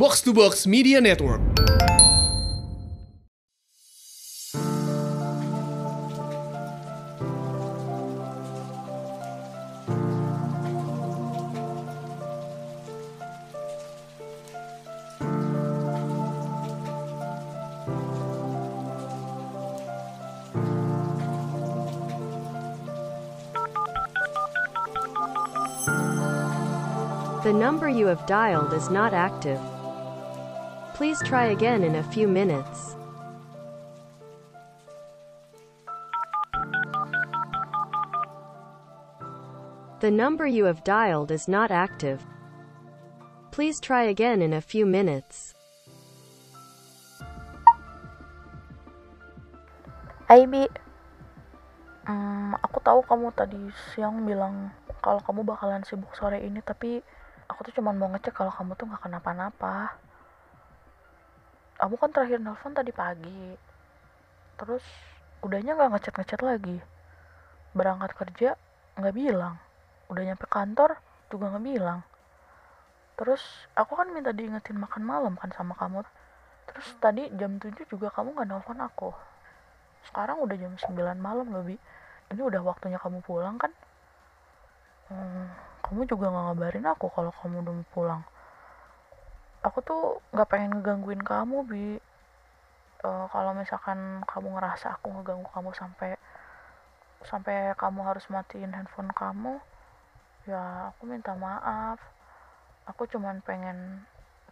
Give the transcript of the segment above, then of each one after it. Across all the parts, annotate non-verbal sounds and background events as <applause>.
Box to Box Media Network. The number you have dialed is not active. Please try again in a few minutes. The number you have dialed is not active. Please try again in a few minutes. Hai Hmm, aku tahu kamu tadi siang bilang kalau kamu bakalan sibuk sore ini, tapi aku tuh cuman mau ngecek kalau kamu tuh nggak kenapa-napa. Kamu kan terakhir nelpon tadi pagi, terus udahnya nggak ngechat-ngechat lagi. Berangkat kerja nggak bilang, udah nyampe kantor juga nggak bilang. Terus aku kan minta diingetin makan malam kan sama kamu. Terus tadi jam 7 juga kamu nggak nelpon aku sekarang udah jam 9 malam Bi ini udah waktunya kamu pulang kan hmm, kamu juga nggak ngabarin aku kalau kamu udah mau pulang aku tuh nggak pengen ngegangguin kamu Bi. Uh, kalau misalkan kamu ngerasa aku ngeganggu kamu sampai sampai kamu harus matiin handphone kamu ya aku minta maaf. Aku cuman pengen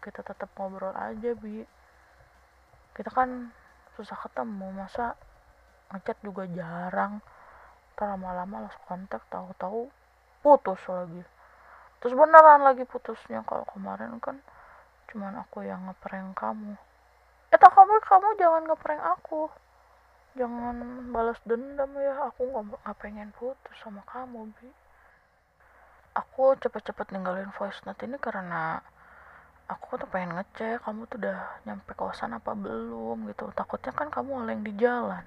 kita tetap ngobrol aja bi. Kita kan susah ketemu masa ngechat juga jarang. Ntar lama-lama lost kontak tahu-tahu putus lagi. Terus beneran lagi putusnya kalau kemarin kan cuman aku yang ngeprank kamu. Eh tak kamu kamu jangan ngeprank aku. Jangan balas dendam ya. Aku nggak pengen putus sama kamu bi. Aku cepet-cepet ninggalin voice note ini karena aku tuh pengen ngecek kamu tuh udah nyampe kosan apa belum gitu. Takutnya kan kamu oleng di jalan.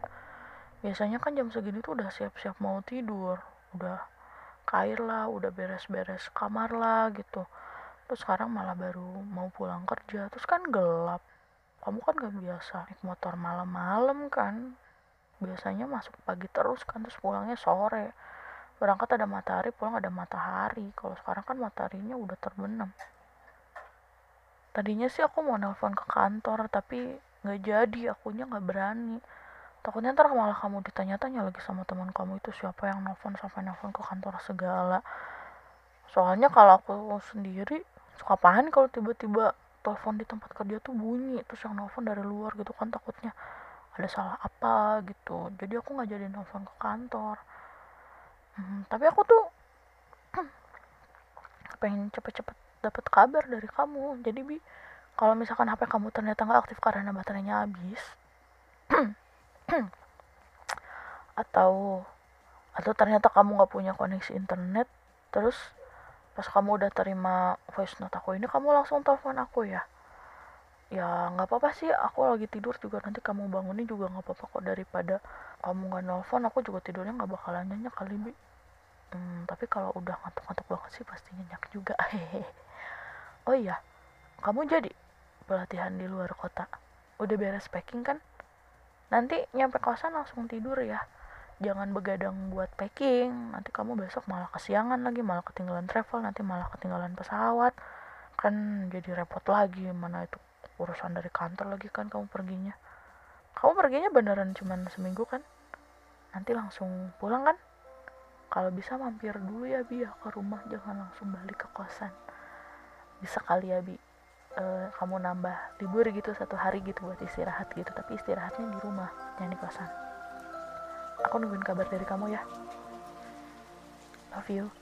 Biasanya kan jam segini tuh udah siap-siap mau tidur. Udah kair lah udah beres-beres kamar lah gitu terus sekarang malah baru mau pulang kerja. Terus kan gelap. Kamu kan gak biasa naik motor malam-malam kan. Biasanya masuk pagi terus kan terus pulangnya sore. Berangkat ada matahari pulang ada matahari. Kalau sekarang kan mataharinya udah terbenam. Tadinya sih aku mau nelpon ke kantor tapi nggak jadi. Akunya nggak berani. Takutnya ntar malah kamu ditanya-tanya lagi sama teman kamu itu siapa yang nelfon sampai nelfon ke kantor segala. Soalnya kalau aku sendiri suka panik kalau tiba-tiba telepon di tempat kerja tuh bunyi terus yang nelfon dari luar gitu kan takutnya ada salah apa gitu. Jadi aku nggak jadi nelfon ke kantor. Hmm, tapi aku tuh <clears throat> pengen cepet-cepet dapat kabar dari kamu. Jadi bi kalau misalkan HP kamu ternyata nggak aktif karena baterainya habis <clears throat> atau atau ternyata kamu nggak punya koneksi internet terus pas kamu udah terima voice note aku ini kamu langsung telepon aku ya? Ya nggak apa-apa sih aku lagi tidur juga. Nanti kamu bangunin juga nggak apa-apa kok. Daripada kamu nggak nelfon aku juga tidurnya nggak bakalan nyenyak kali bi. Hmm, tapi kalau udah ngantuk-ngantuk banget sih pasti nyenyak juga. Hehehe <laughs> oh iya kamu jadi pelatihan di luar kota? Udah beres packing kan? Nanti nyampe kosan langsung tidur ya jangan begadang buat packing. Nanti kamu besok malah kesiangan lagi malah ketinggalan travel nanti malah ketinggalan pesawat. Kan jadi repot lagi mana itu urusan dari kantor lagi kan kamu perginya. Kamu perginya beneran cuman seminggu kan? Nanti langsung pulang kan? Kalau bisa mampir dulu ya bi ya ke rumah. Jangan langsung balik ke kosan. Bisa kali ya bi. Uh, kamu nambah libur gitu satu hari gitu buat istirahat gitu. Tapi istirahatnya di rumah jangan di kosan aku nungguin kabar dari kamu ya. Love you